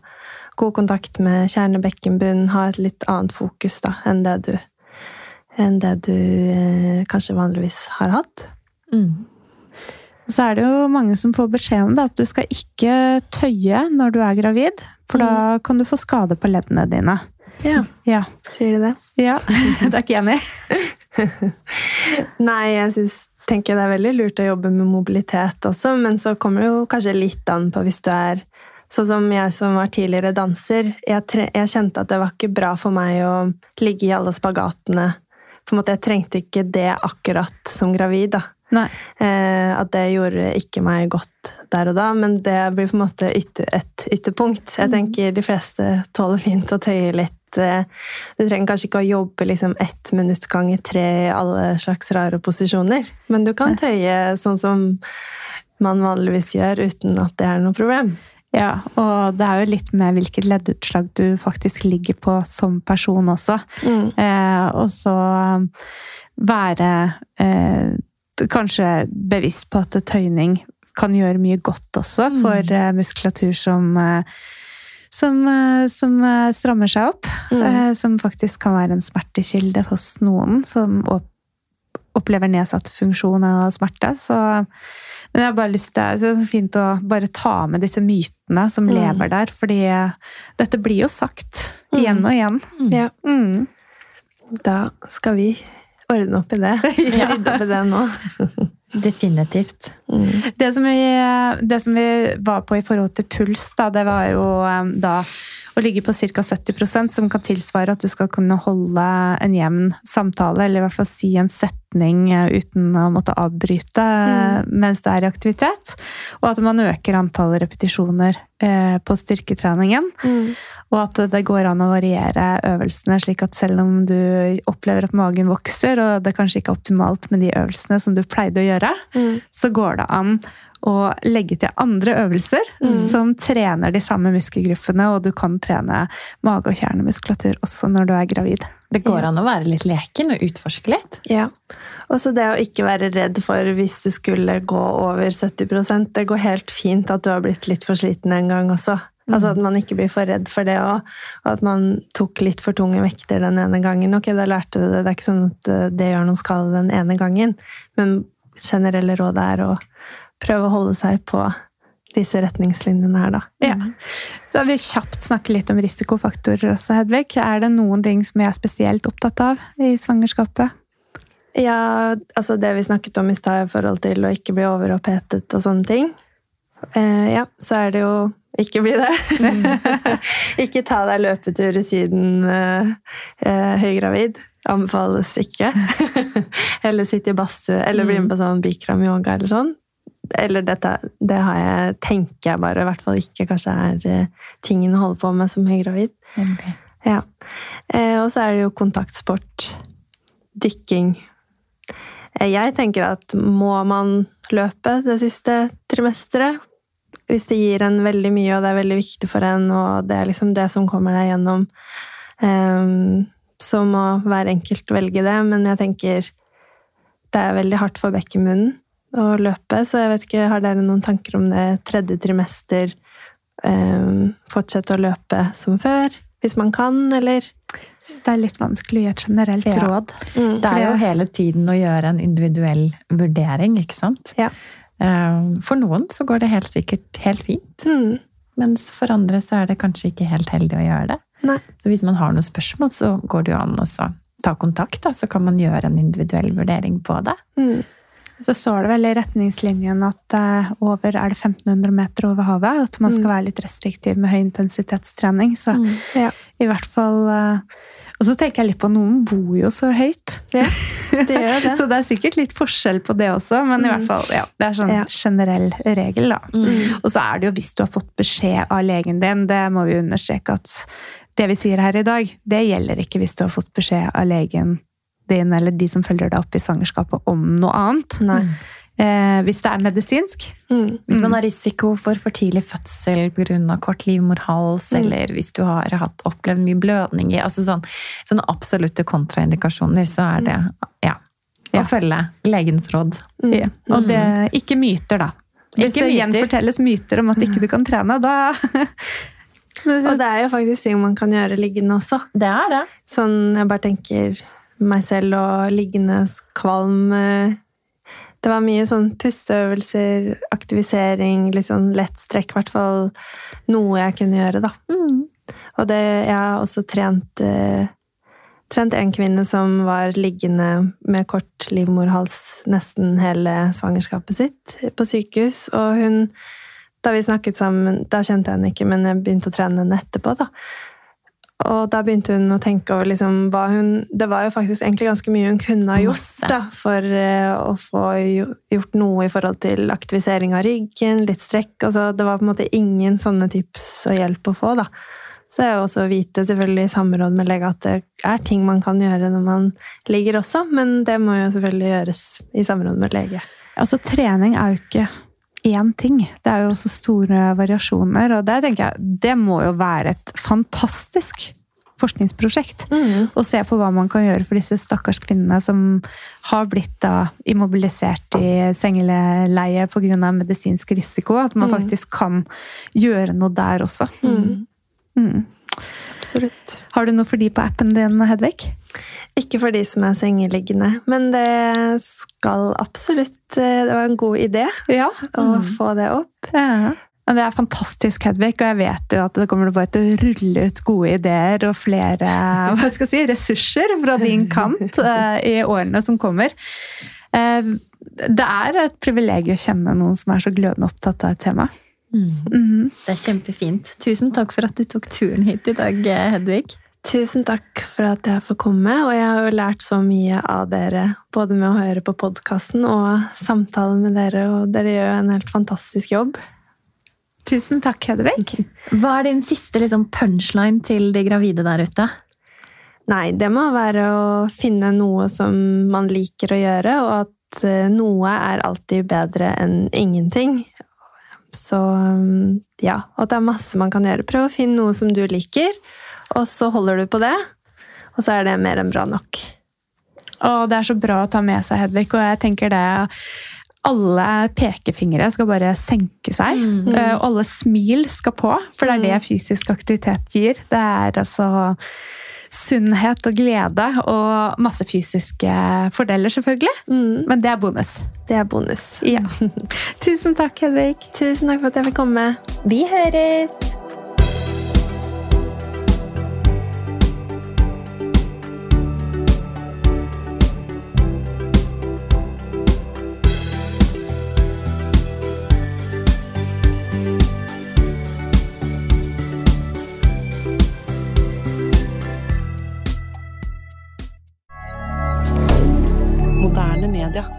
god kontakt med kjernebekkenbunn, ha et litt annet fokus da, enn det du, enn det du eh, kanskje vanligvis har hatt. Mm. Så er det jo mange som får beskjed om det, at du skal ikke tøye når du er gravid. For da kan du få skade på leddene dine. Ja, Ja. sier de det? ja. *laughs* det er ikke enig? *laughs* *laughs* Nei, jeg synes, tenker det er veldig lurt å jobbe med mobilitet også, men så kommer det jo kanskje litt an på hvis du er Sånn som jeg som var tidligere danser. Jeg, jeg kjente at det var ikke bra for meg å ligge i alle spagatene. På en måte, Jeg trengte ikke det akkurat som gravid. da. Eh, at det gjorde ikke meg godt der og da, men det blir på en måte ytter, et ytterpunkt. Jeg tenker de fleste tåler fint å tøye litt. Eh, Du trenger kanskje ikke å jobbe liksom ett minutt ganger tre i alle slags rare posisjoner, men du kan tøye sånn som man vanligvis gjør, uten at det er noe problem. Ja, og det er jo litt med hvilket leddutslag du faktisk ligger på som person også. Mm. Eh, og så være eh, kanskje bevisst på at tøyning kan gjøre mye godt også Mm. for mm. muskulatur som eh, som, eh, som eh, strammer seg opp. Mm. Eh, som faktisk kan være en smertekilde hos noen som opplever nedsatt funksjon og smerte. Så, men jeg har bare lyst til Det er så fint å bare ta med disse mytene som Mm. lever der, fordi dette blir jo sagt Mm. igjen og igjen. Ja, Mm. da skal vi ordne opp i det. *laughs* Rydde opp i det nå. *laughs* Definitivt. Mm. Det som, vi, det som vi var på i forhold til puls, da, det var jo um, da å ligge på ca. 70% som kan tilsvare at du skal kunne holde en jevn samtale, eller i hvert fall si en setning eh, uten å måtte avbryte mm. mens du er i aktivitet. Og at man øker antallet repetisjoner eh, på styrketreningen. Mm. Og at det går an å variere øvelsene, slik at selv om du opplever at magen vokser, og det kanskje ikke er optimalt med de øvelsene som du pleide å gjøre, Mm. så går det an å legge til andre øvelser som trener de samme muskelgruppene, og du kan trene mage- og kjernemuskulatur også når du er gravid. Det går an å være litt leken og utforske litt. Ja. Og så det å ikke være redd for hvis du skulle gå over 70 Det går helt fint at du har blitt litt for sliten en gang også. Altså At man ikke blir for redd for det, og, og at man tok litt for tunge vekter den ene gangen. Ok, da lærte du det. Det er ikke sånn at eh, det gjør noen skade den ene gangen. Men generelle rådet er å prøve å holde seg på disse retningslinjene her, da. Ja. Så vil vi kjapt snakke litt om risikofaktorer også, Hedvig. Er det noen ting som jeg er spesielt opptatt av i svangerskapet? Ja, altså det vi snakket om i stad i forhold til å ikke bli overopphetet og sånne ting. Eh, ja, så er det jo ikke bli det. *laughs* ikke ta deg løpetur i Syden eh, eh, høygravid. Anbefales ikke. *laughs* eller sitte i badstue, eller bli med på sånn bikram yoga eller sånn. Eller dette, det har jeg, tenker jeg bare, i hvert fall ikke kanskje er eh, tingen å holde på med som høygravid. Ja. Eh, og så er det jo kontaktsport. Dykking. Eh, Jeg tenker at må man løpe det siste trimesteret, hvis det gir en veldig mye, og det er veldig viktig for en, og det er liksom det som kommer deg gjennom, eh, så må hver enkelt velge det. Men jeg tenker det er veldig hardt for bekkenmunnen å løpe, så jeg vet ikke, har dere noen tanker om det tredje trimester? Um, Fortsette å løpe som før, hvis man kan, eller? Det er litt vanskelig å gi et generelt Ja. råd. Det er jo hele tiden å gjøre en individuell vurdering, ikke sant? Ja. Eh, For noen så går det helt sikkert helt fint, Mm. mens for andre så er det kanskje ikke helt heldig å gjøre det. Nei. Så hvis man har noen spørsmål, så går det jo an å ta kontakt, da, så kan man gjøre en individuell vurdering på det. Mm. Så står det vel i retningslinjen at eh, over er det 1500 meter over havet. At man skal Mm. være litt restriktiv med høy intensitetstrening. Så Mm. Ja. i hvert fall eh, Og så tenker jeg litt på noen bor jo så høyt. Ja, *laughs* det gjør det. så det er sikkert litt forskjell på det også, men i Mm. hvert fall, ja, det er sånn Ja. generell regel, da. Mm. Og så er det jo hvis du har fått beskjed av legen din, det må vi understreke at det vi sier her i dag, det gjelder ikke hvis du har fått beskjed av legen din eller de som følger deg opp i svangerskapet om noe annet. Nei. Eh, hvis det er medisinsk. Mm. Hvis man har risiko for for tidlig fødsel pga. kort livmorhals, Mm. eller hvis du har hatt opplevd mye blødning altså sånn, sånne absolutte kontraindikasjoner, så er det ja, Ja. å følge legens råd. Mm. Ja. Og det, ikke myter, da. Hvis Ikke det myter. gjenfortelles myter om at ikke du kan trene, da *laughs* Og det er jo faktisk ting man kan gjøre liggende også. Det er det. Sånn, jeg bare tenker meg selv og liggende kvalm eh, Det var mye sånn pusteøvelser, aktivisering, litt sånn lett strekk. I hvert fall noe jeg kunne gjøre, da. Mm. Og det, jeg har også trent eh, Trent en kvinne som var liggende med kort livmorhals nesten hele svangerskapet sitt på sykehus. Og hun Da vi snakket sammen, da kjente jeg henne ikke, men jeg begynte å trene henne etterpå. da. Og da begynte hun å tenke over liksom hva hun Det var jo faktisk egentlig ganske mye hun kunne ha gjort da, for eh, å få gjort noe i forhold til aktivisering av ryggen, litt strekk. Altså, det var på en måte ingen sånne tips og hjelp å få. da. Så er jo også å vite, selvfølgelig i samråd med lege, at det er ting man kan gjøre når man ligger også, men det må jo selvfølgelig gjøres i samråd med lege. Altså, trening er jo ikke én ting. Det er jo også store variasjoner, og det tenker jeg det må jo være et fantastisk forskningsprosjekt. Å se på hva man kan gjøre for disse stakkars kvinnene som har blitt da immobilisert i sengeleie pga. medisinsk risiko. At man Mm. faktisk kan gjøre noe der også. Mm. Mm. Absolutt. Har du noe for de på appen din, Hedvig? Ikke for de som er sengeliggende, men det skal absolutt eh, Det var en god idé Ja. å få det opp. Ja. Det er fantastisk, Hedvig, og jeg vet jo at det kommer bare til å rulle ut gode ideer og flere *laughs* hva skal jeg si, ressurser fra din kant eh, i årene som kommer. Eh, det er et privilegium å kjenne noen som er så glødende opptatt av et tema. Mm. Mhm. Det er kjempefint. Tusen takk for at du tok turen hit i dag, Hedvig. Tusen takk for at jeg får komme, og jeg har jo lært så mye av dere. Både med å høre på podkasten og samtalen med dere, og dere gjør en helt fantastisk jobb. Tusen takk, Hedvig. Hva er din siste liksom, punchline til de gravide der ute? Nei, det må være å finne noe som man liker å gjøre, og at eh, noe er alltid bedre enn ingenting. Så mm, ja, og at det er masse man kan gjøre. Prøv å finne noe som du liker, og så holder du på det. Og så er det mer enn bra nok. Og det er så bra å ta med seg, Hedvig, og jeg tenker det alle pekefingre skal bare senke seg. Mm. eh, alle smil skal på, for det er det fysisk aktivitet gir. Det er altså sunnhet og glede og masse fysiske fordeler, selvfølgelig. Mm, Men det er bonus. det er bonus. Ja. *laughs* Tusen takk, Hedvig. Tusen takk for at jeg fikk komme. Vi høres! milliardaire